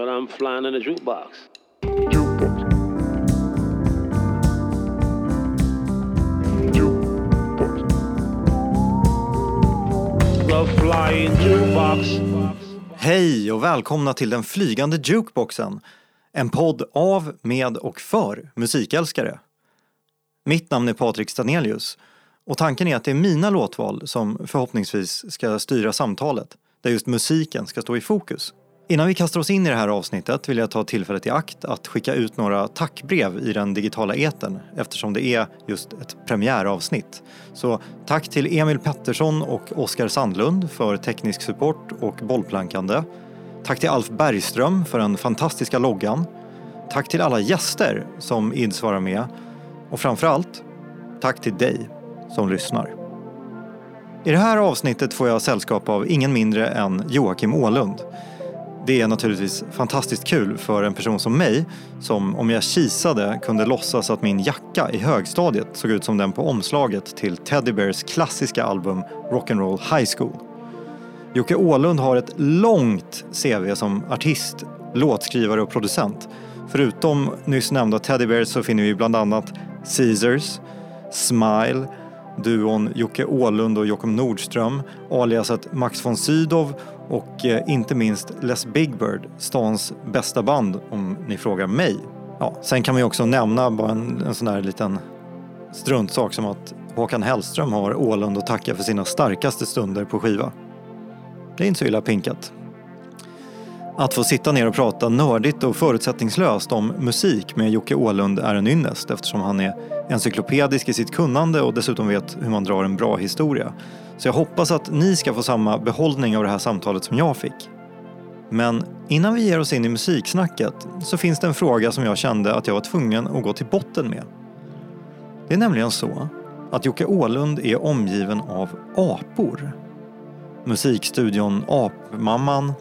But I'm flying in a jukebox. The flying jukebox. Hej och välkomna till den flygande jukeboxen. En podd av, med och för musikälskare. Mitt namn är Patrik Stanelius och tanken är att det är mina låtval som förhoppningsvis ska styra samtalet, där just musiken ska stå i fokus. Innan vi kastar oss in i det här avsnittet vill jag ta tillfället i akt att skicka ut några tackbrev i den digitala etern eftersom det är just ett premiäravsnitt. Så tack till Emil Pettersson och Oskar Sandlund för teknisk support och bollplankande. Tack till Alf Bergström för den fantastiska loggan. Tack till alla gäster som ids vara med. Och framförallt, tack till dig som lyssnar. I det här avsnittet får jag sällskap av ingen mindre än Joakim Ålund. Det är naturligtvis fantastiskt kul för en person som mig som om jag kisade kunde låtsas att min jacka i högstadiet såg ut som den på omslaget till Teddy Bears klassiska album Rock'n'Roll High School. Jocke Åhlund har ett långt CV som artist, låtskrivare och producent. Förutom nyss nämnda Teddy Bears så finner vi bland annat Caesars, Smile, duon Jocke Åhlund och Jockum Nordström, aliaset Max von Sydow och eh, inte minst Les Big Bird, stans bästa band om ni frågar mig. Ja, sen kan man ju också nämna bara en, en sån där liten struntsak som att Håkan Hellström har Ålund att tacka för sina starkaste stunder på skiva. Det är inte så illa pinkat. Att få sitta ner och prata nördigt och förutsättningslöst om musik med Jocke Ålund är en ynnest eftersom han är encyklopedisk i sitt kunnande och dessutom vet hur man drar en bra historia. Så jag hoppas att ni ska få samma behållning av det här samtalet som jag fick. Men innan vi ger oss in i musiksnacket så finns det en fråga som jag kände att jag var tvungen att gå till botten med. Det är nämligen så att Jocke Ålund är omgiven av apor. Musikstudion Apmamman,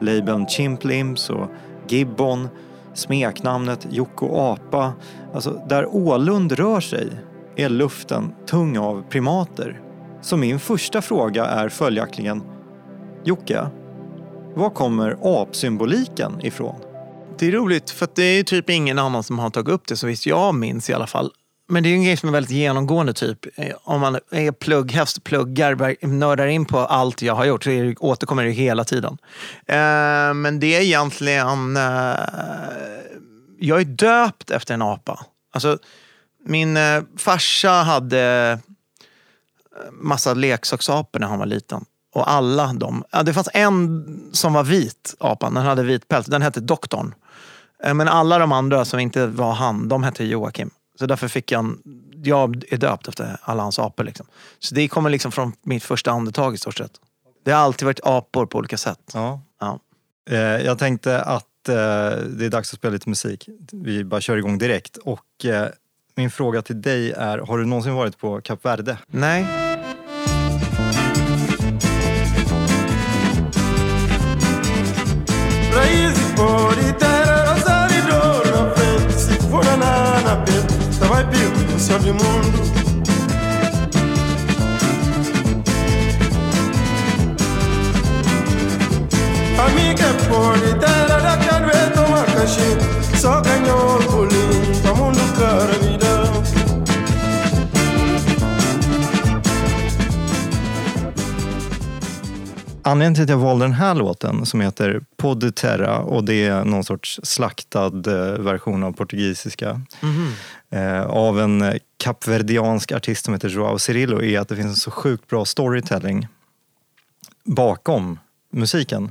labeln Chimplimps och Gibbon, smeknamnet Jocko Apa. Alltså, där Ålund rör sig är luften tung av primater. Så min första fråga är följaktligen Jocke, var kommer apsymboliken ifrån? Det är roligt för att det är typ ingen annan som har tagit upp det så visst jag minns i alla fall. Men det är en grej som är väldigt genomgående typ. Eh, om man är plugghäst, pluggar, nördar in på allt jag har gjort så är det, återkommer det hela tiden. Eh, men det är egentligen... Eh, jag är döpt efter en apa. Alltså, min eh, farsa hade massa leksaksapor när han var liten. Och alla de... Ja, det fanns en som var vit, apan. Den hade vit päls. Den hette Doktorn. Eh, Men alla de andra som inte var han, de hette Joakim. Så därför fick jag en... Jag är döpt efter alla hans apor. Liksom. Så det kommer liksom från mitt första andetag i stort sett. Det har alltid varit apor på olika sätt. Ja. Ja. Eh, jag tänkte att eh, det är dags att spela lite musik. Vi bara kör igång direkt. Och eh, min fråga till dig är, har du någonsin varit på Kap Verde? Nej. Raízes por Anledningen till att jag valde den här låten som heter Pod Terra och det är någon sorts slaktad eh, version av portugisiska eh, av en eh, kapverdiansk artist som heter Joao Cirillo är att det finns en så sjukt bra storytelling bakom musiken.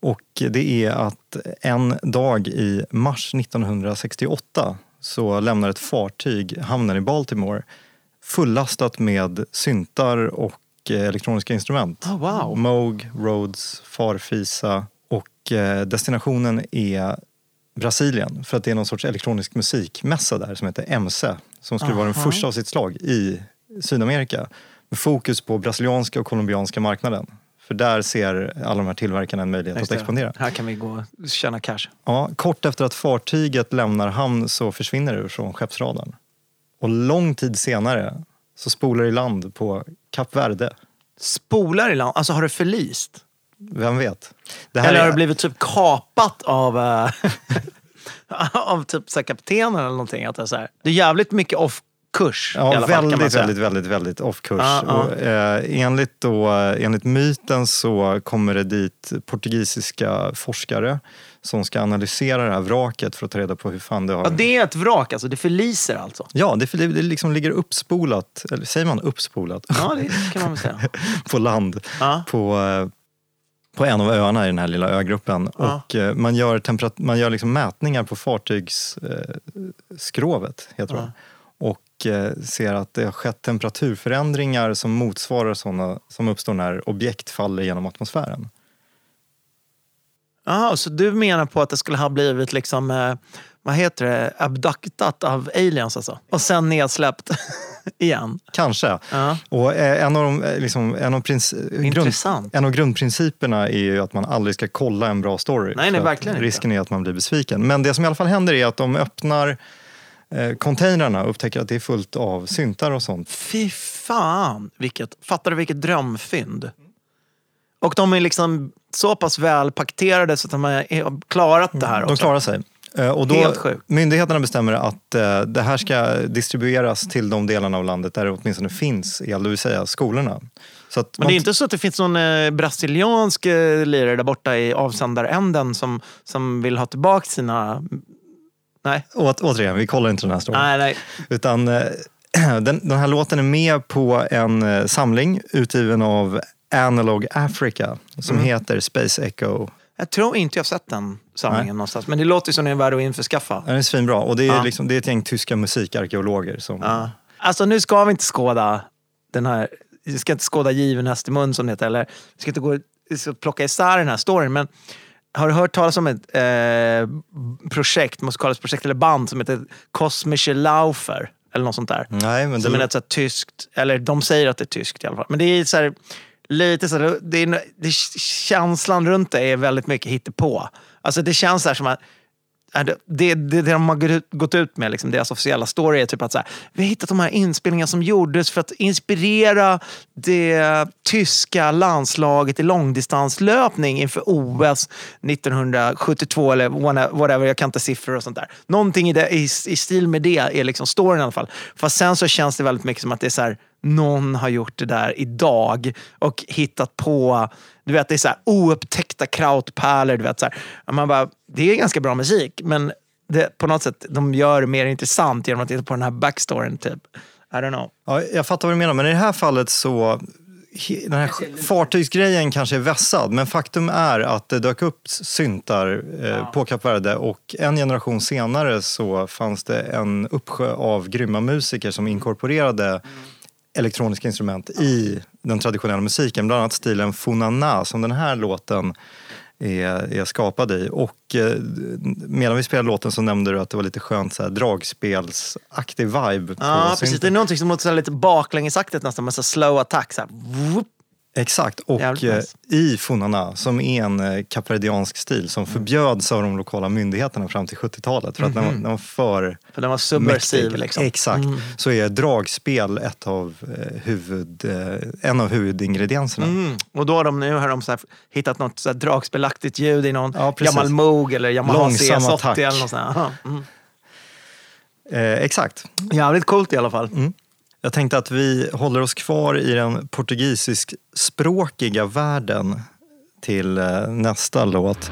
Och det är att en dag i mars 1968 så lämnar ett fartyg hamnen i Baltimore fullastat med syntar och eh, elektroniska instrument. Oh, wow. Moog, Rhodes, Farfisa och eh, destinationen är Brasilien för att det är någon sorts elektronisk musikmässa där som heter MC som skulle vara den första av sitt slag i Sydamerika med fokus på brasilianska och colombianska marknaden. För där ser alla de här tillverkarna en möjlighet att expandera. Här kan vi gå och tjäna cash. Ja, kort efter att fartyget lämnar hamn så försvinner det från skeppsradarn. Och lång tid senare så spolar i land på Kap Verde. Spolar i land, alltså har det förlist? vem vet? Det här Eller har är- det blivit typ kapat av, eh, av typ så kaptenen eller någonting? Att det, är så här, det är jävligt mycket off-kurs i Ja, alla fall väldigt, väldigt, väldigt, väldigt off-kurs. Ja, ja. Och, eh, enligt, då, enligt myten så kommer det dit portugisiska forskare som ska analysera det här vraket för att ta reda på hur fan det har... Ja, det är ett vrak alltså, det förliser alltså. Ja, det, det, det liksom ligger uppspolat, eller säger man uppspolat, Ja, det kan man väl säga. på land Ja. på, eh, på en av öarna i den här lilla ögruppen. Ja. Och eh, man gör, temperat- man gör liksom mätningar på fartygsskrovet, eh, heter det. Och eh, ser att det har skett temperaturförändringar som motsvarar sådana som uppstår när objekt faller genom atmosfären. Jaha, så du menar på att det skulle ha blivit liksom, eh, vad heter det, abductat av aliens alltså? Och sen nedsläppt igen? Kanske. Ja. Och eh, en av, de, eh, liksom, en, av princi- grund, Intressant. en av grundprinciperna är ju att man aldrig ska kolla en bra story. Nej, för att verkligen inte. Risken är att man blir besviken. Men det som i alla fall händer är att de öppnar eh, containrarna och upptäcker att det är fullt av syntar och sånt. Fy fan! Vilket, fattar du vilket drömfynd? Och de är liksom så pass välpaketerade så att de har klarat det här De också. klarar sig. Eh, Och då, Helt sjukt. myndigheterna bestämmer att eh, det här ska distribueras till de delarna av landet där det åtminstone finns el, det vill säga skolorna. Men det är inte så att det finns någon eh, brasiliansk eh, lirare där borta i avsändaränden som, som vill ha tillbaka sina... Nej, Åt, återigen, vi kollar inte den här storyn. nej, nej. Utan eh, den, den här låten är med på en samling utgiven av Analog Africa som Mm. heter Space Echo. Jag tror inte jag sett den samlingen Nej. någonstans. Men det låter som den är värd att införskaffa. Den är svinbra och det är, Ja. liksom, det är ett gäng tyska musikarkeologer som... Ja. Alltså nu ska vi inte skåda den här, vi ska inte skåda given häst i mun som det heter, eller vi ska inte gå, ska plocka isär den här storyn. Men har du hört talas om ett eh, projekt, musikaliskt projekt eller band som heter Kosmische Laufer? Eller något sånt där. Nej, men det, Som är ett så här tyskt, eller de säger att det är tyskt i alla fall. Men det är så här, lite så det är, det, känslan runt det är väldigt mycket hittepå. Alltså det känns så här som att det, det, det, de har gått ut, gått ut med, liksom, deras officiella story, är typ att så här, vi har hittat de här inspelningarna som gjordes för att inspirera det tyska landslaget i långdistanslöpning inför OS 1972 eller whatever, jag kan inte siffror och sånt där. Någonting i, det, i, i stil med det är liksom storyn i alla fall. Fast sen så känns det väldigt mycket som att det är så här, någon har gjort det där idag och hittat på, du vet det är så här oupptäckta krautpärlor. Du vet, så här. Man bara, det är ganska bra musik men det, på något sätt de gör det mer intressant genom att titta på den här backstoryn. Typ. I don't know. ja, jag fattar vad du menar, men i det här fallet så... Den här fartygsgrejen kanske är vässad, men faktum är att det dök upp syntar eh, på Kap Verde och en generation senare så fanns det en uppsjö av grymma musiker som inkorporerade elektroniska instrument i den traditionella musiken, bland annat stilen Funana som den här låten är, är skapad i. Och eh, medan vi spelade låten så nämnde du att det var lite skönt så här, dragspelsaktig vibe. Ja, precis. Det är någonting som låter så lite baklängesaktigt nästan, med så slow attack. Så här. Whoop. Exakt, och eh, i Funana som är en eh, kapverdiansk stil som förbjöds av de lokala myndigheterna fram till 70-talet för att den, var, den var för För den var subversiv. Liksom. Exakt, så är dragspel ett av, eh, huvud, eh, en av huvudingredienserna. Mm. Och då har de, nu har de så här, hittat något så här dragspelaktigt ljud i någon Ja, gammal Moog eller Yamaha Långsam CS80 attack. eller något sånt. Mm. Eh, exakt. Jävligt coolt i alla fall. Jag tänkte att vi håller oss kvar i den portugisiskspråkiga världen till eh, nästa låt.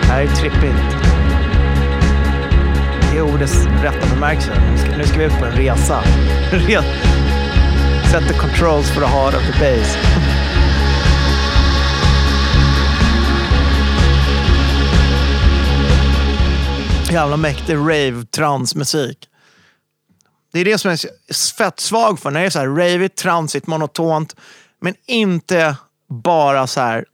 Det här är trippigt. Det är ordets rätta bemärkelse. Nu ska vi ut på en resa. Set the controls for the heart of the bass. Jävla mäktig rave transmusik. Det är det som jag är fett svag för. När det är så här ravigt, transigt, monotont. Men inte bara så här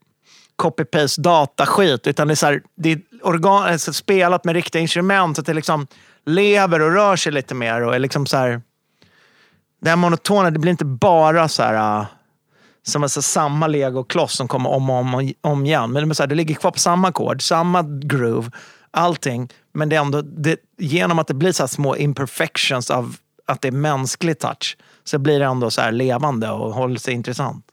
copy-paste dataskit. Utan det är, så här, det är organ, alltså spelat med riktiga instrument. Så att det liksom lever och rör sig lite mer. Och är liksom så här, det här monotona, det blir inte bara så här... Äh, som alltså samma legokloss som kommer om och om, om igen. Men det, så här, det ligger kvar på samma ackord, samma groove, allting. Men det är ändå, det, genom att det blir så här små imperfections av att det är mänsklig touch så blir det ändå så här levande och håller sig intressant.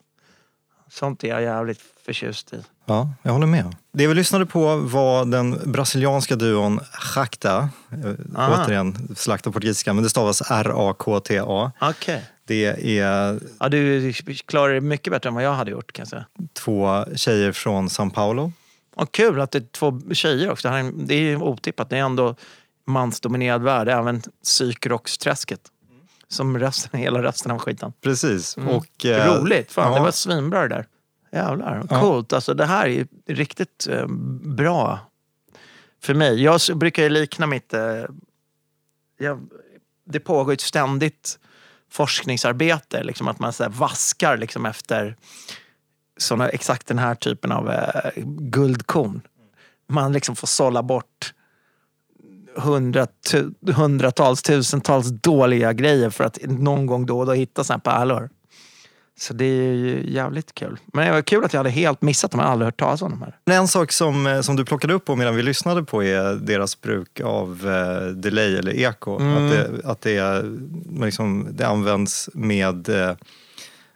Sånt är jag jävligt förtjust i. Ja, jag håller med. Det vi lyssnade på var den brasilianska duon Chakta. Eh, Aha. Återigen, slakta portugisiska, men det stavas R-A-K-T-A. Okej. Det är Ja, du klarar det mycket bättre än vad jag hade gjort kan jag säga. två tjejer från São Paulo. Och kul att det är två tjejer också. Det är- ju otippat. Det är ändå mansdominerad värld, även psykrocksträsket. Som resten, hela resten av skiten. Precis. Mm. Och, eh, Roligt! Fan, ja. det var svinbra det där. Jävlar, Ja. coolt. Alltså, det här är riktigt eh, bra för mig. Jag brukar ju likna mitt... Eh, jag, det pågår ett ständigt forskningsarbete. Liksom, att man så här, vaskar liksom, efter såna, exakt den här typen av eh, guldkorn. Man liksom får sålla bort hundratals, tusentals dåliga grejer för att någon gång då och då hitta såna här pärlor. Så det är ju jävligt kul. Men det var kul att jag hade helt missat dem. Jag hade aldrig hört talas om de här. En sak som, eh, som du plockade upp på medan vi lyssnade på är deras bruk av eh, delay eller eko. Mm. Att, det, att det, är, liksom, det används med eh,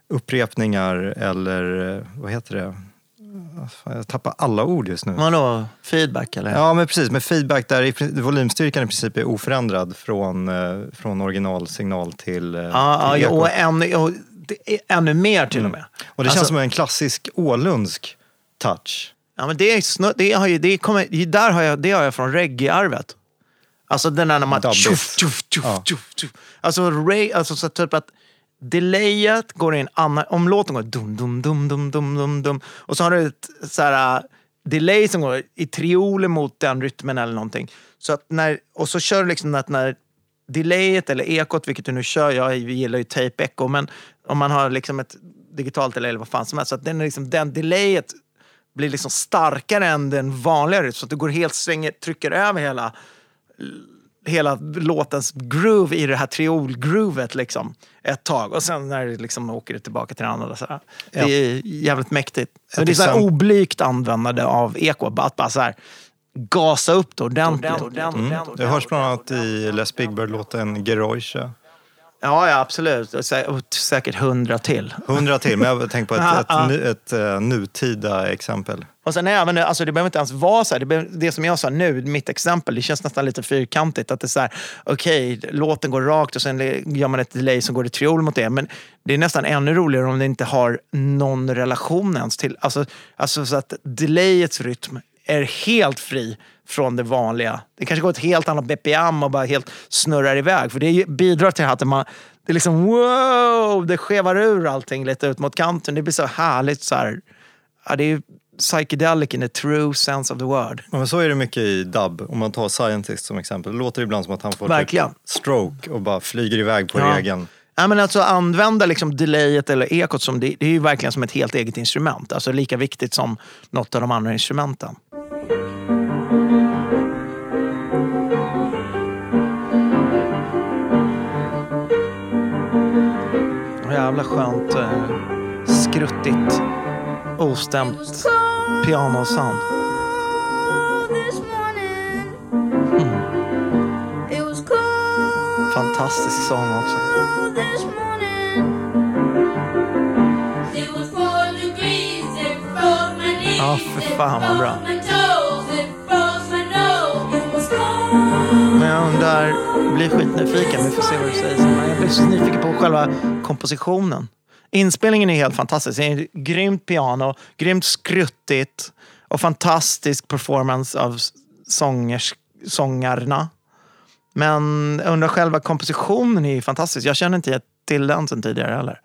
upprepningar eller eh, vad heter det? Ah, Jag tappar alla ord just nu. Vadå? Feedback eller? Ja, men precis. Med feedback där volymstyrkan i princip är oförändrad från, eh, från originalsignal till, eh, Ja, till ja, och ännu, och ännu mer till och med. Och det Alltså- känns som en klassisk ålundsk touch. Ja, men det, är, det, har ju, det, kommer, där har jag, det har jag från reggae-arvet. Alltså den där när man... Tjuff, tjuff, tjuff, Ja. tjuff, tjuff. Alltså, re, alltså så typ att delayet går in annan... Om låten går dum, dum, dum, dum, dum, dum, dum. Och så har du ett så här, uh, delay som går i trioler mot den rytmen eller någonting. Så att när, och så kör du liksom att när delayet eller ekot, vilket du nu kör, jag gillar ju tape echo, men om man har liksom ett digitalt delay eller vad fan som helst, så att den, liksom, den delayet blir liksom starkare än den vanliga rytmen, så att du går helt svänger, trycker över hela hela låtens groove i det här triol-groovet liksom, ett tag. Och sen när det liksom åker det tillbaka till det andra. Så här. Det är jävligt mäktigt. Men det är så här oblygt användande av eko. Att bara så här, gasa upp det ordentligt. Mm. Det hörs bland annat i Les Big Bird-låten Geräusche. Ja, ja, absolut. Och sä- och säkert hundra till. Hundra till, men jag har tänkt på ett, ett, nu- ett, eh, nutida exempel. Och sen även, alltså det behöver inte ens vara så här. Det, behöver, det som jag sa nu, mitt exempel, det känns nästan lite fyrkantigt. Att det är så här, okej, låten går rakt och sen gör man ett delay som går i triol mot det. Men det är nästan ännu roligare om det inte har någon relation ens till, alltså, alltså så att delayets rytm är helt fri från det vanliga. Det kanske går ett helt annat BPM och bara helt snurrar iväg. För det bidrar till att man, det är liksom wow, det skevar ur allting lite ut mot kanten. Det blir så härligt så här. Ja, det är ju psychedelic in the true sense of the word. Men så är det mycket i dub. Om man tar Scientist som exempel. Det låter ibland som att han får Verkligen. typ stroke och bara flyger iväg på Ja. regeln. Ja, men alltså använda liksom delayet eller ekot som det, det är ju verkligen som ett helt eget instrument. Alltså lika viktigt som något av de andra instrumenten. Jävla skönt eh, skruttigt ostämt pianosound. Hmm. Fantastisk sång också. Ja, för fan vad bra. Men jag undrar, blir skitnyfiken. Vi får se vad du säger sen. Jag blir så nyfiken på själva kompositionen. Inspelningen är helt fantastisk. Det är ett grymt piano, grymt skruttigt och fantastisk performance av sångers, sångarna. Men jag undrar själva kompositionen är ju fantastisk. Jag känner inte till den sen tidigare heller.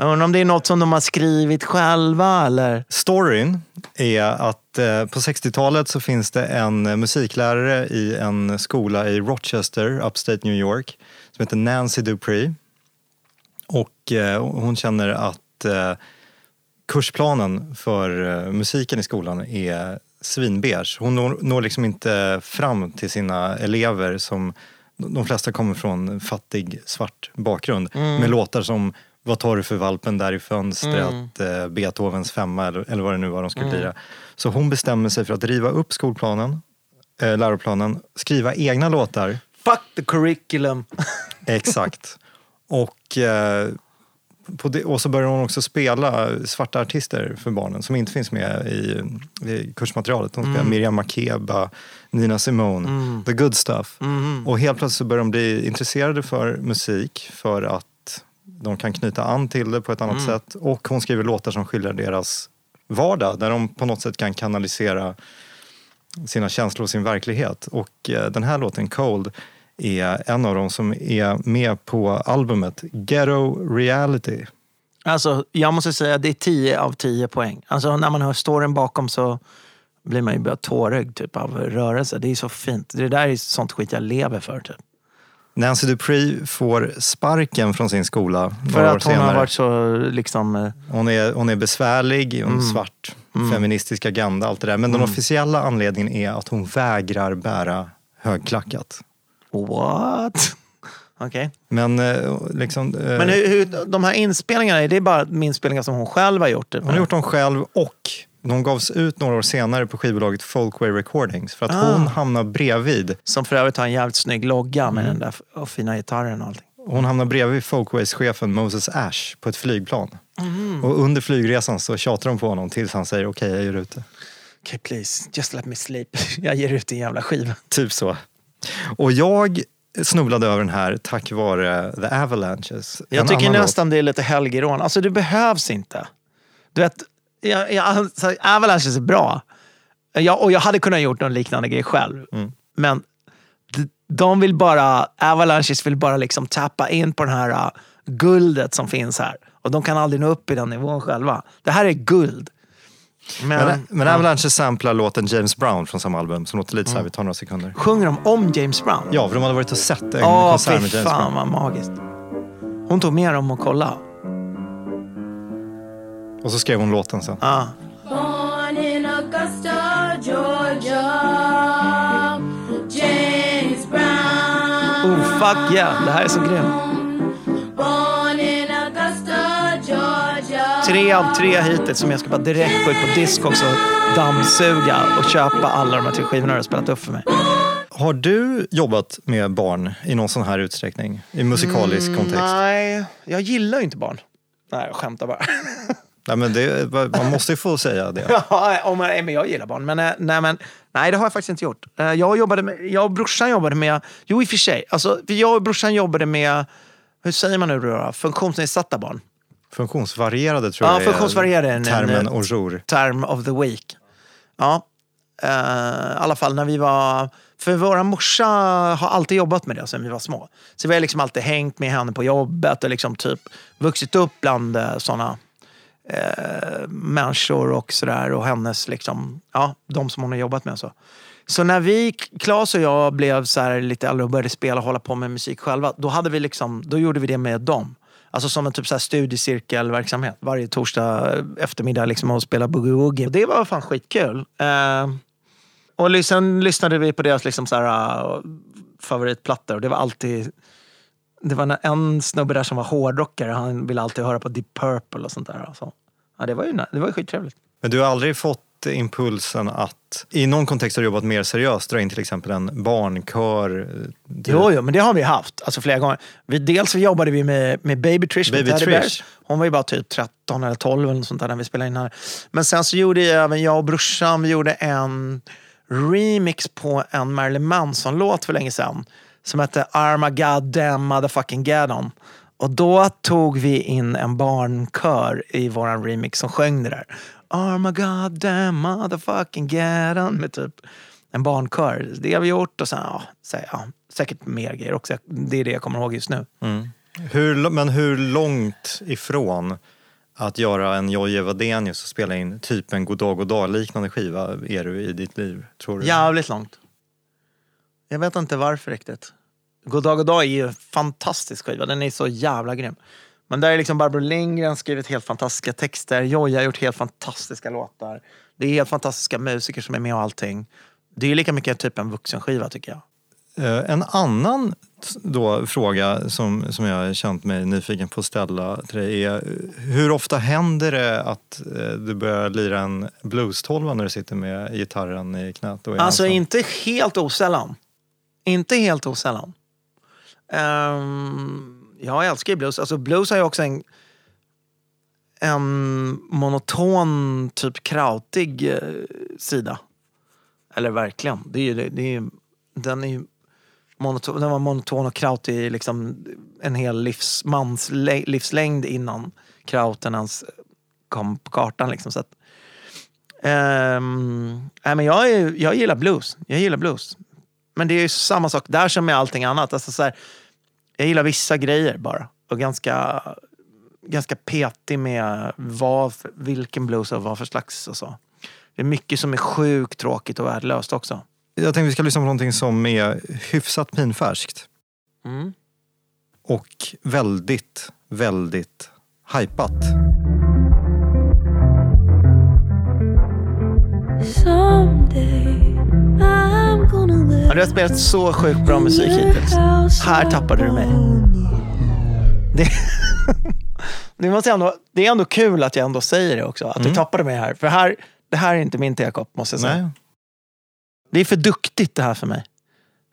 Jag undrar om det är något som de har skrivit själva eller? Storyn är att eh, på 60-talet så finns det en eh, musiklärare i en skola i Rochester, Upstate New York, som heter Nancy Dupree. Och eh, hon känner att eh, kursplanen för musiken i skolan är svinbeige. Hon når, når liksom inte fram till sina elever som de flesta kommer från fattig svart bakgrund med låtar som Vad tar du för valpen där i fönstret? Eh, Beethovens femma eller, eller vad det nu var de skulle lira. Så hon bestämmer sig för att riva upp skolplanen, eh, läroplanen, skriva egna låtar. Fuck the curriculum. Exakt. och, eh, det, och så börjar hon också spela svarta artister för barnen som inte finns med i, i kursmaterialet. Hon spelar Miriam Makeba, Nina Simone, The Good Stuff. Och helt plötsligt så börjar de bli intresserade för musik för att de kan knyta an till det på ett annat sätt. Och hon skriver låtar som skildrar deras vardag där de på något sätt kan kanalisera sina känslor och sin verklighet. Och eh, den här låten, Cold, är en av dem som är med på albumet Ghetto Reality. Alltså, jag måste säga det är 10 av 10 poäng. Alltså, när man hör storyn bakom så blir man ju bara tårögd typ, av rörelse. Det är så fint. Det där är sånt skit jag lever för. Typ. Nancy Dupree får sparken från sin skola För att hon senare. har varit så liksom... eh, Hon är, hon är besvärlig, hon Mm. är svart, feministisk agenda, allt det där. Men den officiella anledningen är att hon vägrar bära högklackat. What? Okej. Men eh, liksom... eh, Men hur, hur, de här inspelningarna, är det bara inspelningar som hon själv har gjort? Hon har gjort dem själv och de gavs ut några år senare på skivbolaget Folkway Recordings för att Ah. hon hamnar bredvid Som för övrigt har en jävligt snygg logga med Mm. den där fina gitarren och allting. hon hamnar bredvid Folkways-chefen Moses Ash på ett flygplan. Mm. Och under flygresan så tjatar de på honom tills han säger okej, jag ger ut det. Okay, please, just let me sleep. Jag ger ut din jävla skiva. Typ så. Och jag snubblade över den här tack vare The Avalanches. Jag tycker annan låt. nästan det är lite helgerån. Alltså det behövs inte. Du vet, jag, jag, alltså, Avalanches är bra. Jag, och jag hade kunnat gjort någon liknande grej själv. Mm. Men de, de vill bara, Avalanches vill bara liksom tappa in på den här uh, guldet som finns här. Och de kan aldrig nå upp i den nivån själva. Det här är guld. Men, Men, men ja. Samplar låten James Brown från samma album som låter lite så här, vi tar några sekunder. Sjunger de om James Brown? Ja, för de hade varit och sett en Åh, konsert fy med James fan Brown. vad magiskt. Hon tog med dem och kolla. Och så skrev hon låten sen. Ah. Born in Augusta, Georgia, James Brown. Oh fuck yeah, det här är så grymt. Born in Augusta, Georgia. Tre av tre hittills som jag ska bara direkt gå ut på Discogs och dammsuga och köpa alla de här tre skivorna du har spelat upp för mig. Har du jobbat med barn i någon sån här utsträckning? I musikalisk kontext? Mm, Nej, jag gillar ju inte barn. Nej, jag skämtar bara. Nej, men det, man måste ju få säga det. Ja, om men jag gillar barn. Men, eh, nej, men, nej, det har jag faktiskt inte gjort. Eh, Jag, jobbade med, jag och brorsan jobbade med... Jo, i och för sig. Alltså, jag och brorsan jobbade med... Hur säger man nu då? Funktionsnedsatta barn. Funktionsvarierade tror Ja, jag funktionsvarierade är termen en- au jour. term of the week. Ja, eh, i alla fall när vi var... För våra morsa har alltid jobbat med det sen vi var små. Så vi har liksom alltid hängt med henne på jobbet och liksom typ vuxit upp bland eh, såna eh, människor och sådär. Och hennes, liksom, ja, de som hon har jobbat med. och Så. Så när vi, Claes och jag blev så här lite äldre och började spela och hålla på med musik själva, då, hade vi liksom, då gjorde vi det med dem. Alltså som en typ så här studiecirkelverksamhet. Varje torsdag eftermiddag liksom och spela boogie-woogie. Och det var fan skitkul. Eh, och sen lyssnade vi på deras liksom så här, uh, favoritplattor. Och det var alltid... Det var en- snubbe där som var hårdrockare. Han ville alltid höra på Deep Purple och sånt där. Alltså. Ja, det var ju, det var ju skittrevligt. Men du har aldrig fått impulsen att i någon kontext har du jobbat mer seriöst, dra in till exempel en barnkör? eh, Du, Jo, jo, men det har vi haft. Alltså flera gånger. Vi, dels så jobbade vi med, med Baby Trish. med Baby Teddy Trish. Bears. Hon var ju bara typ 13 eller 12 eller något sånt där när vi spelade in här. Men sen så gjorde ju även jag och brorsan vi gjorde en remix på en Marilyn Manson-låt för länge sedan. Som hette Armageddon Motherfucking Gaddon. Och då tog vi in en barnkör i våran remix som sjöng det där. Armageddon Motherfucking Gaddon. Med typ en barnkör. Det har vi gjort och sen, ja, så, ja, säkert mer grejer också. Det är det jag kommer ihåg just nu. hur, men hur långt ifrån att göra en Jojje Wadenius och spela in typ en Goddag Goddag liknande skiva är du i ditt liv? Tror du? Jävligt långt. Jag vet inte varför riktigt. Goddag Goddag är ju en fantastisk skiva. Den är så jävla grym. Men där är liksom Barbro Lindgren skrivit helt fantastiska texter. Jojje har gjort helt fantastiska låtar. Det är helt fantastiska musiker som är med och allting. Det är lika mycket typ en vuxenskiva tycker jag. Eh, En annan då fråga som, som jag känt mig nyfiken på att ställa till dig är hur ofta händer det att eh, du börjar lira en blues-tolva när du sitter med gitarren i knät? Och Alltså ensam? inte helt osällan. Inte helt osällan. Um, jag älskar ju blues. Alltså blues har ju också en, en monoton, typ krautig eh, sida. Eller verkligen. Det är ju, det, det är den, är monoton, den var monoton och krautig liksom en hel livs, mans livslängd innan krauten ens kom på kartan. Liksom. Så att, um, nej, men jag, är, jag gillar blues. Jag gillar blues. Men det är ju samma sak där som med allting annat. Alltså så här, jag gillar vissa grejer bara. Och ganska, ganska petig med vad, vilken blues och vad för slags och så. Det är mycket som är sjukt tråkigt och värdelöst också. Jag tänkte vi ska lyssna på någonting som är hyfsat pinfärskt Mm. och väldigt, väldigt hypat. Someday live Ja, du har spelat så sjukt bra musik hittills. Här tappade du mig. Det, det, måste ändå, det är ändå kul att jag ändå säger det också. Att du tappade mig här. För här, det här är inte min tekopp måste jag säga. Nej. Det är för duktigt det här för mig.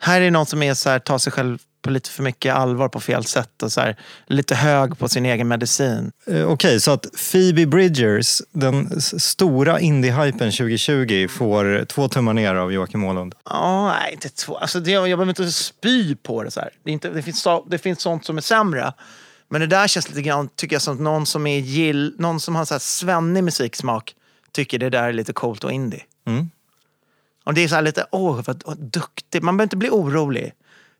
Här är någon som är så här, tar sig själv på lite för mycket allvar på fel sätt och så här, lite hög på sin egen medicin. Eh, Okej, så att Phoebe Bridgers, den stora indie-hypen 2020, får två tummar ner av Joakim Åhlund. Ja, nej, inte två. Alltså, det, jag behöver inte spy på det. Så här. Det, inte, det, finns, det finns sånt som är sämre. Men det där känns lite grann, tycker jag, som att någon som, är gill, någon som har så här svennig musiksmak tycker det där är lite coolt och indie. Mm. Och det är så här lite, åh vad, vad duktig. Man behöver inte bli orolig.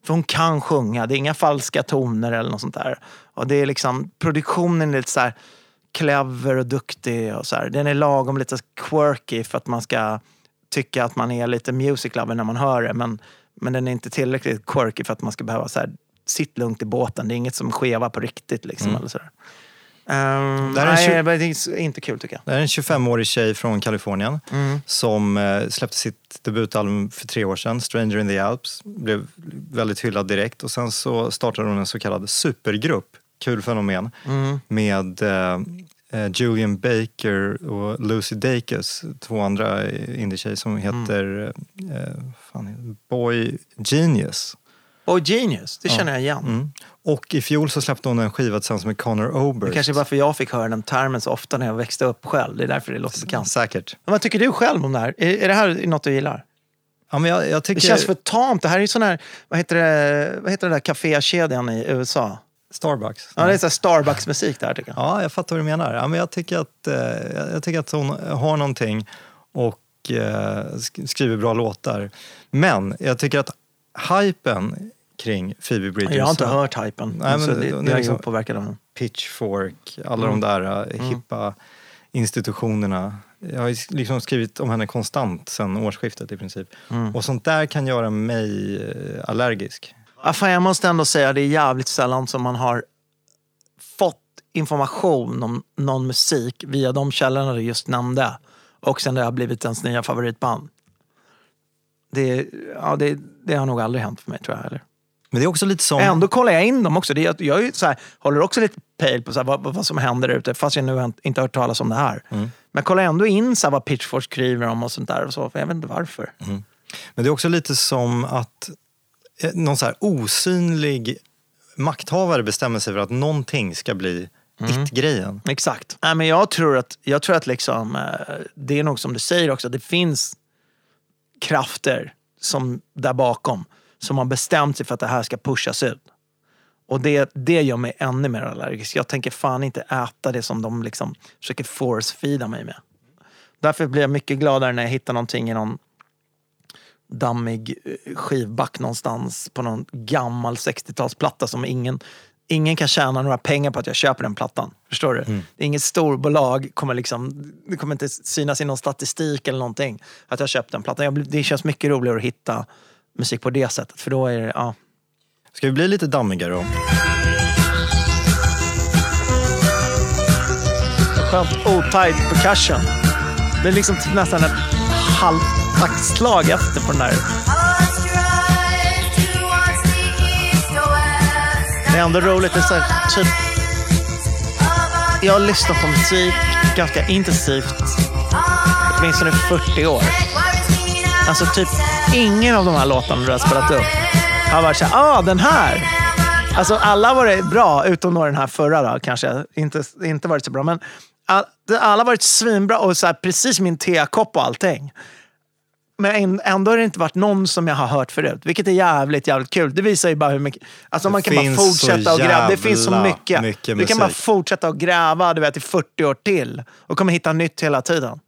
För hon kan sjunga, det är inga falska toner eller något sånt där. Och det är liksom, produktionen är lite så här clever och duktig och så här. Den är lagom lite quirky för att man ska tycka att man är lite music lover när man hör det. Men, men den är inte tillräckligt quirky för att man ska behöva så här, sitt lugnt i båten. Det är inget som skevar på riktigt liksom. Eller så där. Ehm, Det nej, det är inte kul tycker jag. Det här är en 25-årig tjej från Kalifornien Mm. som eh, släppte sitt debutalbum för tre år sedan, Stranger in the Alps. Blev väldigt hyllad direkt och sen så startade hon en så kallad supergrupp, kul fenomen, Mm. med eh, eh, Julian Baker och Lucy Dacus, två andra eh, indietjejer som heter eh, fan, Boy Genius. Och Genius, det känner jag igen. Och i fjol så släppte hon en skiva tillsammans med Connor Oberst. Det kanske är varför jag fick höra den termen så ofta när jag växte upp själv. Det är därför det låter bekant. Säkert. Men vad tycker du själv om det här? Är, är det här något du gillar? Ja, men jag, jag tycker... Det känns för tamt. Det här är ju sån här, vad heter det, vad heter det där kafékedjan i USA? Starbucks. Ja, det är Starbucks-musik där tycker jag. Ja, jag fattar vad du menar. Ja, men jag, tycker att, eh, jag tycker att hon har någonting och eh, sk- skriver bra låtar. Men jag tycker att hypen kring Phoebe Bridgers, Jag har inte hört hypen. Nej, men det, det- är liksom- opåverkad av den. Pitchfork, alla de där eh, hippa institutionerna. Jag har liksom skrivit om henne konstant sedan årsskiftet i princip. Och sånt där kan göra mig eh, allergisk. Ja, fan, jag måste ändå säga det är jävligt sällan som man har fått information om någon musik via de källorna du just nämnde. Och sen det har blivit ens nya favoritband. Det, ja, det, det har nog aldrig hänt för mig tror jag heller. Men det är också lite som... Ändå kollar jag in dem också. Det jag är ju så här, håller också lite pejl på så här, vad, vad som händer ute, fast jag nu inte hört talas om det här. Men jag kollar ändå in så här, vad Pitchfork skriver om och sånt där. Och så, för jag vet inte varför. Men det är också lite som att eh, någon så osynlig makthavare bestämmer sig för att någonting ska bli it-grejen. Exakt. Nej, men jag tror att, jag tror att liksom, eh, det är nog som du säger också, det finns krafter som där bakom som har bestämt sig för att det här ska pushas ut. Och det, det gör mig ännu mer allergisk. Jag tänker fan inte äta det som de liksom försöker force-feeda mig med. Därför blir jag mycket gladare när jag hittar någonting i någon dammig eh, skivback någonstans på någon gammal 60-talsplatta som ingen, ingen kan tjäna några pengar på att jag köper den plattan. Förstår du? Det är inget storbolag, kommer liksom, det kommer inte synas i någon statistik eller någonting att jag köpt den plattan. Jag, det känns mycket roligare att hitta musik på det sättet. För då är det, ja. Ska vi bli lite dammigare då? Skönt otajt percussion. Det är liksom typ nästan ett halvtaktslag efter på den där. Det är ändå roligt. Det är så här, typ, jag har lyssnat på musik ganska intensivt åtminstone 40 år. Alltså typ ingen av de här låtarna du har spelat upp har varit så här, ah den här. Alltså alla har varit bra, utom då den här förra då, kanske. Inte, inte varit så bra. Men all, alla har varit svinbra och så här, precis min tekopp och allting. Men änd- ändå har det inte varit någon som jag har hört förut. Vilket är jävligt, jävligt kul. Det visar ju bara hur mycket... Alltså Det man kan bara fortsätta och gräva. Det finns så mycket. mycket du kan bara fortsätta att gräva du vet, i 40 år till. Och kommer hitta nytt hela tiden.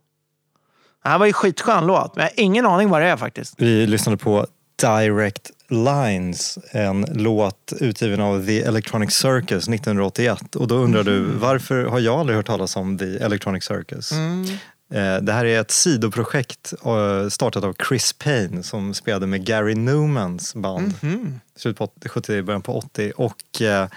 Det här var ju skitskön låt, men jag har ingen aning vad det är faktiskt. Vi lyssnade på Direct Lines, en låt utgiven av The Electronic Circus 1981. Och då undrar du, varför har jag aldrig hört talas om The Electronic Circus? Eh, Det här är ett sidoprojekt eh, startat av Chris Payne som spelade med Gary Newmans band. Slutet på 70, början på 80. Och eh,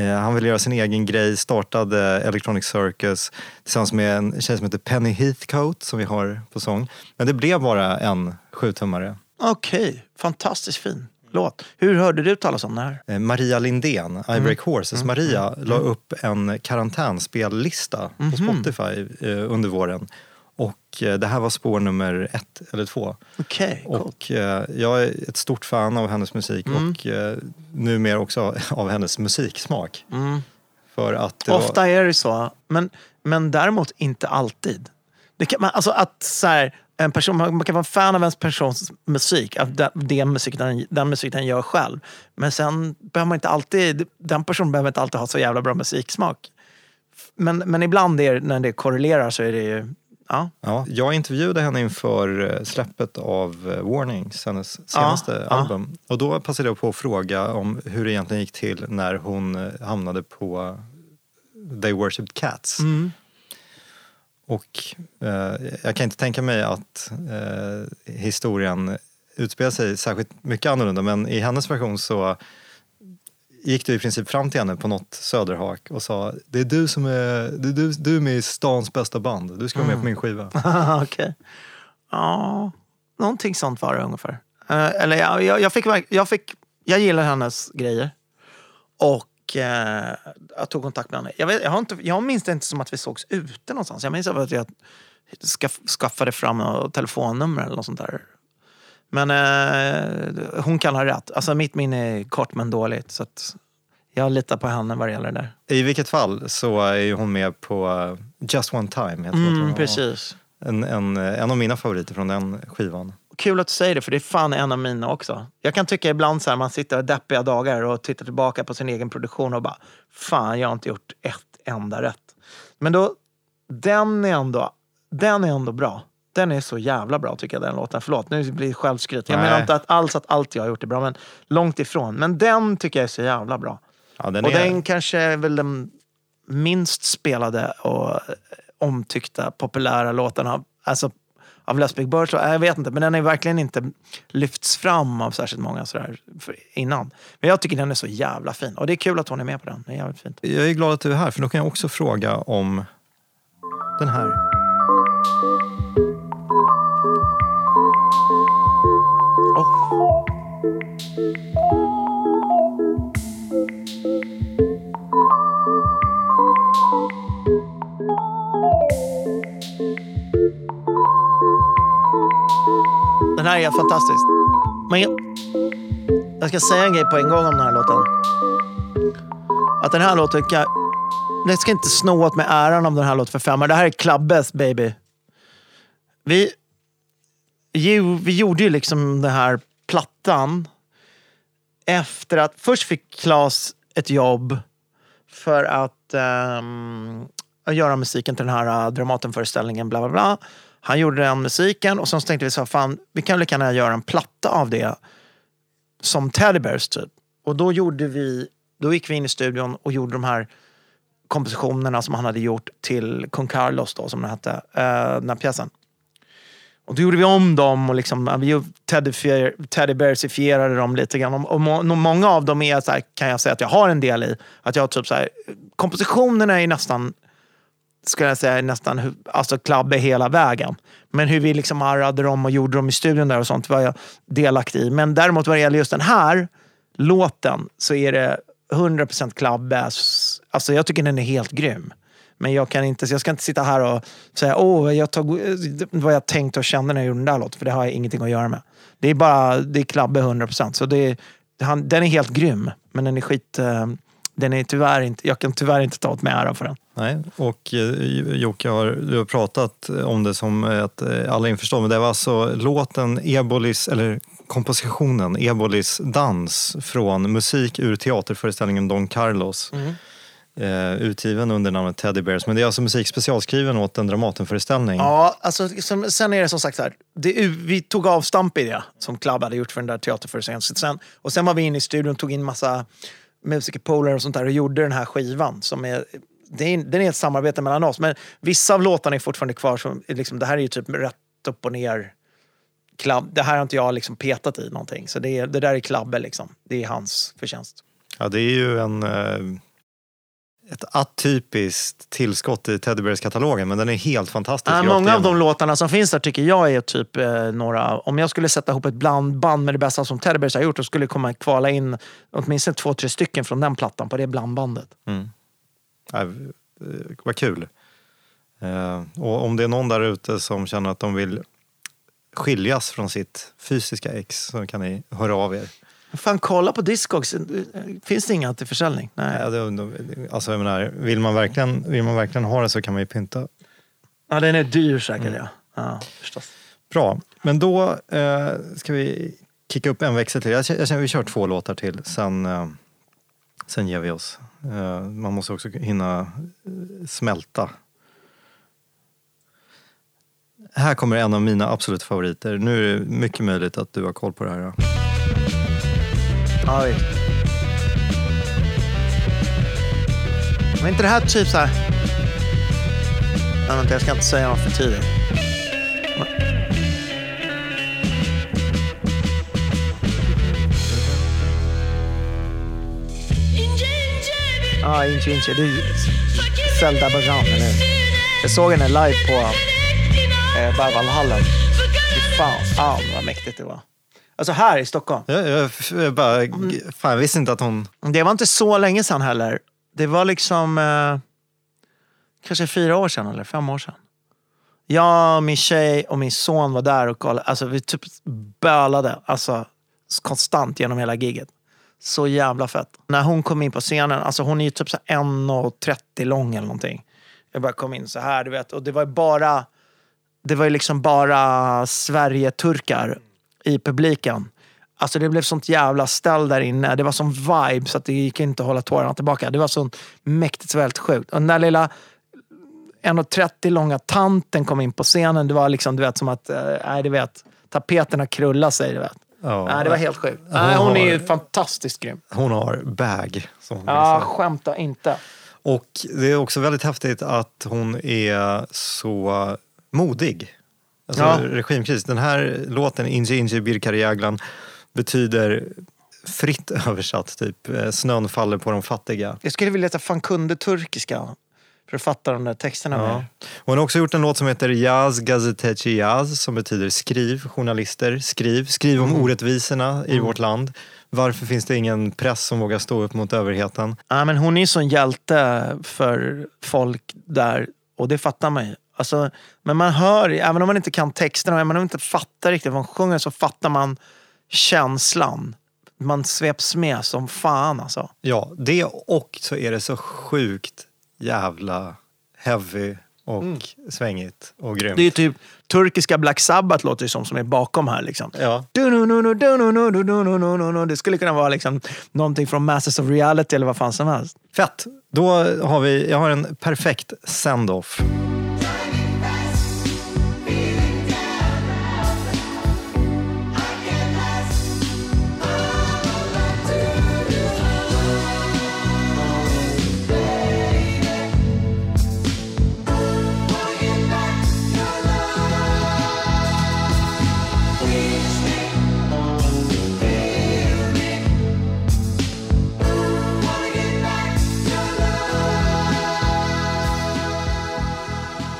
han ville göra sin egen grej, startade Electronic Circus tillsammans med en tjej som heter Penny Heathcote som vi har på sång. Men det blev bara en sjutummare. Okej, fantastiskt fin låt. Hur hörde du talas om det här? Eh, Maria Lindén, I Break Horses Maria, la upp en karantänspellista på Spotify eh, under våren. Och eh, det här var spår nummer ett eller två. Okej, coolt. Och eh, jag är ett stort fan av hennes musik och eh, numera också av hennes musiksmak. För att Ofta är det så, men, men däremot inte alltid. Det kan, man, alltså att så här, en person, man kan vara fan av en persons musik, av den, den, musik den, den musik den gör själv. Men sen behöver man inte alltid, den personen behöver inte alltid ha så jävla bra musiksmak. Men, men ibland är, när det korrelerar så är det ju, ja. Ja, jag intervjuade henne inför eh, släppet av eh, Warnings, hennes senaste ja. album. Och då passade jag på att fråga om hur det egentligen gick till när hon eh, hamnade på They Worshipped Cats. Mm. Och eh, jag kan inte tänka mig att eh, historien utspelar sig särskilt mycket annorlunda men i hennes version så gick du i princip fram till henne på något söderhak och sa det är du som är, det är du, du är med i stans bästa band, du ska vara med på min skiva. Okej. Ja, någonting sånt var det ungefär. Eh, eller jag, jag, jag, fick, jag, fick, jag gillar hennes grejer. Och eh, jag tog kontakt med henne. Jag, vet, jag, har inte, jag minns det inte som att vi sågs ute någonstans. Jag minns att jag skaff, skaffade fram något telefonnummer eller något sånt där. Men eh, hon kan ha rätt. Alltså mitt minne är kort men dåligt. Så jag litar på henne vad det gäller det där. I vilket fall så är hon med på eh, Just One Time. Mm, precis. En, en, en av mina favoriter från den skivan. Kul att du säger det, för det är fan en av mina också. Jag kan tycka ibland så här, man sitter och deppiga dagar och tittar tillbaka på sin egen produktion och bara, fan jag har inte gjort ett enda rätt. Men då, den är ändå, den är ändå bra. Den är så jävla bra tycker jag den låten. Förlåt, nu blir det självskryt. Jag Nej. menar inte att alls att allt jag har gjort är bra, men långt ifrån. Men den tycker jag är så jävla bra. Ja, den och är, den kanske är väl den minst spelade och eh, omtyckta populära låten av, alltså, av Les Big Birds. Jag vet inte, men den är verkligen inte lyfts fram av särskilt många sådär innan. Men jag tycker den är så jävla fin. Och det är kul att hon är med på den. Det är jävligt fint. Jag är glad att du är här för då kan jag också fråga om den här. Oh. Den här är fantastisk. Men jag, jag ska säga en grej på en gång om den här låten. Att den här låten kan... Jag ska inte sno åt mig äran om den här låten för fem. Det här är Klabbes baby. Vi, vi gjorde ju liksom den här plattan efter att... Först fick Claes ett jobb för att um, göra musiken till den här uh, Dramatenföreställningen. Bla, bla, bla. Han gjorde den musiken och sen så tänkte vi så här, fan, vi kan lika gärna göra en platta av det som Teddy Bears typ. Och då gjorde vi, då gick vi in i studion och gjorde de här kompositionerna som han hade gjort till Kung Carlos då, som den hette, uh, den här pjäsen. Och då gjorde vi om dem och liksom, vi teddybearsifierade dem lite grann. Och må, många av dem är så här, kan jag säga att jag har en del i. Att jag har typ så här, kompositionerna är nästan, skulle jag säga, nästan alltså klabbe hela vägen. Men hur vi liksom arrade dem och gjorde dem i studion där och sånt var jag delaktig i. Men däremot vad det gäller just den här låten så är det 100% Klabbe. Alltså jag tycker den är helt grym. Men jag, kan inte, jag ska inte sitta här och säga åh, jag tog, vad jag tänkte och kände när jag gjorde den där låten. För det har jag ingenting att göra med. Det är bara det är klabbe 100%. Så det, han, den är helt grym. Men den är skit... eh, Den är tyvärr inte, jag kan tyvärr inte ta åt mig ära för den. Nej, och eh, Jocke, har, du har pratat om det som att eh, alla är införstådda, men det var alltså låten Ebolis, eller kompositionen Ebolis dans från musik ur teaterföreställningen Don Carlos. Eh, utgiven under namnet Teddy Bears. Men det är alltså musik specialskriven åt en Dramatenföreställning. Ja, alltså, som, sen är det som sagt så här. Det, vi tog avstamp i det som Club hade gjort för den där teaterföreställningen. Sen, och sen var vi inne i studion och tog in massa musikerpolare och sånt där och gjorde den här skivan. Som är, det är, den är ett samarbete mellan oss. Men vissa av låtarna är fortfarande kvar. Som, liksom, det här är ju typ rätt upp och ner. Club. Det här har inte jag liksom petat i någonting. Så det, är, det där är Klabbe liksom. Det är hans förtjänst. Ja, det är ju en, eh, ett atypiskt tillskott i Teddy Bears-katalogen, men den är helt fantastisk. Ja, många av de låtarna som finns där tycker jag är typ eh, några... Om jag skulle sätta ihop ett blandband med det bästa som Teddy Bears har gjort, då skulle komma kvala in åtminstone två, tre stycken från den plattan på det blandbandet. Ja, eh, vad kul. Eh, och om det är någon där ute som känner att de vill skiljas från sitt fysiska ex så kan ni höra av er. Fan, kolla på Discogs. Finns det inga till försäljning? Nej. Ja, det, alltså, jag menar, vill, man verkligen, vill man verkligen ha det så kan man ju pynta. Ja, den är dyr säkert, ja. ja förstås. Bra, men då eh, ska vi kicka upp en växel till. Jag jag känner vi kör två låtar till, sen, eh, sen ger vi oss. Eh, man måste också hinna eh, smälta. Här kommer en av mina absolut favoriter. Nu är det mycket möjligt att du har koll på det här. ja. Ja, visst. Men inte det här typ så här... Nej, vänta, jag ska inte säga något för tidigt. Ja, Inchi Inchi. Det är Zelda Bajan, eller hur? Jag såg henne live på eh, Berwaldhallen. Fy fan, fan vad mäktigt det var. Alltså här i Stockholm. Jag, jag, jag, bara, fan, jag visste inte att hon... Det var inte så länge sedan heller. Det var liksom eh, kanske fyra år sedan eller fem år sedan. Jag, min tjej och min son var där och kollade. Alltså vi typ bölade alltså, konstant genom hela giget. Så jävla fett. När hon kom in på scenen, alltså hon är ju typ så här 1,30 lång eller någonting. Jag bara kom in så här, du vet. Och det var ju bara, det var ju liksom bara Sverige-turkar i publiken. Alltså det blev sånt jävla ställ där inne. Det var sån vibe så att det gick inte att hålla tårarna tillbaka. Det var så mäktigt, så väldigt sjukt. Och den där lilla 1,30 långa tanten kom in på scenen. Det var liksom, du vet, som att, eh, nej, du vet, tapeterna krullade sig, du vet. Ja, Nej, det var helt sjukt. Nej, hon är ju fantastiskt grym. hon har bag. Som hon Ja, skämta inte. Och det är också väldigt häftigt att hon är så modig. Alltså Ja. regimkris. Den här låten, Inji Inji Birkari Jaglan, betyder fritt översatt typ eh, snön faller på de fattiga. Jag skulle vilja att jag fan kunde turkiska för att fatta de där texterna Ja. mer. Hon har också gjort en låt som heter Yaz Gazeteci Yaz som betyder skriv, journalister, skriv. Skriv om orättvisorna i vårt land. Varför finns det ingen press som vågar stå upp mot överheten? Ja, men hon är ju sån hjälte för folk där och det fattar man ju. Alltså, men man hör, även om man inte kan texterna, även om man inte fattar riktigt vad hon sjunger så fattar man känslan. Man sveps med som fan alltså. Ja, det och så är det så sjukt jävla heavy och svängigt och grymt. Det är typ turkiska Black Sabbath låter det som, som är bakom här liksom. Ja. Det skulle kunna vara liksom någonting från Masters of Reality eller vad fan som helst. Fett! Då har vi, jag har en perfekt send-off.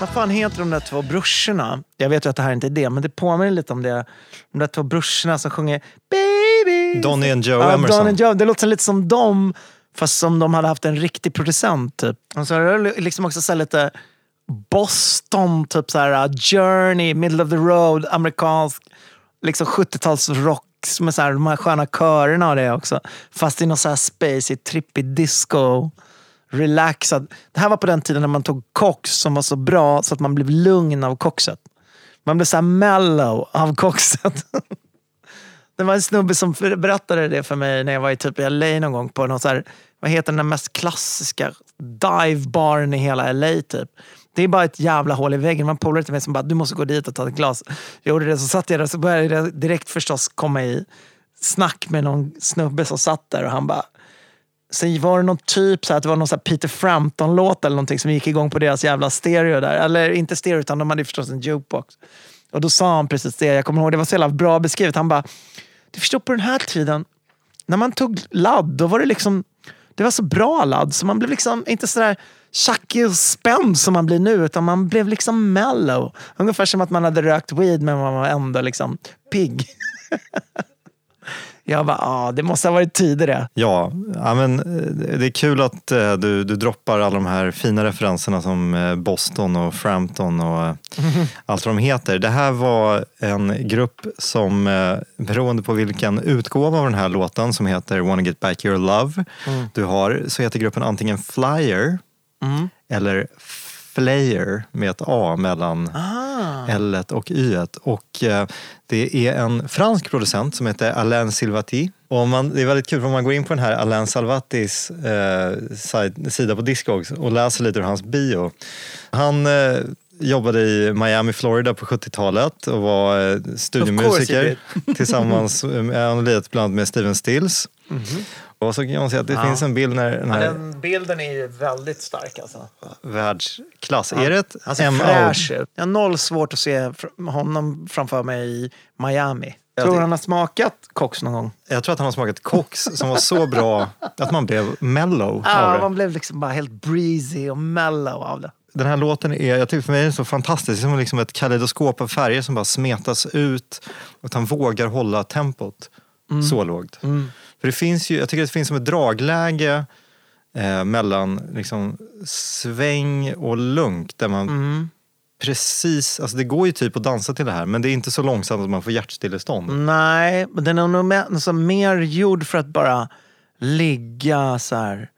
Vad fan heter de där två brorsorna? Jag vet ju att det här inte är det, men det påminner lite om det. De där två brorsorna som sjunger Baby. Donny and Joe ja, Emerson. Donny and Joe. Det låter lite som dem, Fast som de hade haft en riktig producent. Typ. Och så är det liksom också så lite Boston, typ så här uh, Journey, Middle of the Road, amerikansk liksom 70-talsrock med så här, de här sköna körerna och det också. Fast i någon så här spacey, trippig disco. Relaxad. Det här var på den tiden när man tog koks som var så bra så att man blev lugn av kokset. Man blev så här mellow av kokset. Det var en snubbe som berättade det för mig när jag var i typ LA någon gång på någon så här, vad heter den mest klassiska divebaren i hela LA typ. Det är bara ett jävla hål i väggen. Man polare till mig som bara, du måste gå dit och ta ett glas. Jag gjorde det, så satt jag där så började det direkt förstås komma i snack med någon snubbe som satt där och han bara, Sen var det någon typ så här, att det var någon så här Peter Frampton-låt eller någonting som gick igång på deras jävla stereo där. Eller inte stereo utan de hade förstås en jukebox. Och då sa han precis det, jag kommer ihåg det var så jävla bra beskrivet. Han bara, du förstår på den här tiden, när man tog ladd, då var det liksom, det var så bra ladd så man blev liksom inte sådär tjackig och spänd som man blir nu utan man blev liksom mellow. Ungefär som att man hade rökt weed men man var ändå liksom pigg. jag bara, ja det måste ha varit tider det. Ja, ja men, eh, det är kul att eh, du, du droppar alla de här fina referenserna som eh, Boston och Frampton och eh, allt vad de heter. Det här var en grupp som, beroende på vilken utgåva av den här låten som heter Wanna Get Back Your Love du har, så heter gruppen antingen Flyer eller Flayer med ett A mellan L och Y. Och eh, det är en fransk producent som heter Alain Silvati. Och man, det är väldigt kul för om man går in på den här Alain Salvatis eh, sid- sida på Discogs och läser lite ur hans bio. Han eh, jobbade i Miami, Florida på 70-talet och var eh, studiomusiker tillsammans med, bland annat med Steven Stills. Och så kan man säga att det finns en bild när den här Den bilden är väldigt stark alltså. världsklass. Är det ett Han ser MO? fräsch ut. Jag har noll svårt att se honom framför mig i Miami. Jag Tror tyck- han har smakat koks någon gång? Jag tror att han har smakat koks som var så bra att man blev mellow av Ja, det. man blev liksom bara helt breezy och mellow av det. Den här låten är, jag tycker för mig är den så fantastisk, som liksom ett kaleidoskop av färger som bara smetas ut och att han vågar hålla tempot så lågt. För det finns ju, jag tycker att det finns som ett dragläge eh, mellan liksom, sväng och lunk där man precis, alltså det går ju typ att dansa till det här men det är inte så långsamt att man får hjärtstillestånd. Nej, men den är nog mer, alltså, mer gjord för att bara ligga så här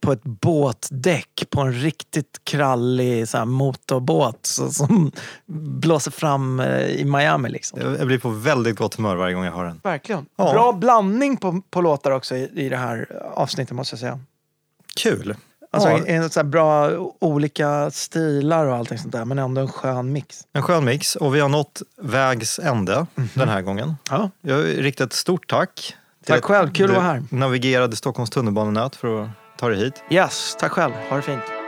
på ett båtdäck på en riktigt krallig så här, motorbåt så, som blåser fram eh, i Miami. Liksom. Jag blir på väldigt gott humör varje gång jag hör den. Verkligen. Ja. Bra blandning på, på låtar också i, i det här avsnittet måste jag säga. Kul! Alltså Ja, en, så här bra olika stilar och allting sånt där men ändå en skön mix. en skön mix och vi har nått vägs ände den här gången. Ja. Jag riktar ett stort tack. Tack själv, kul att vara här. navigerade Stockholms tunnelbanenät för att ta dig hit. Yes, tack själv. Ha det fint.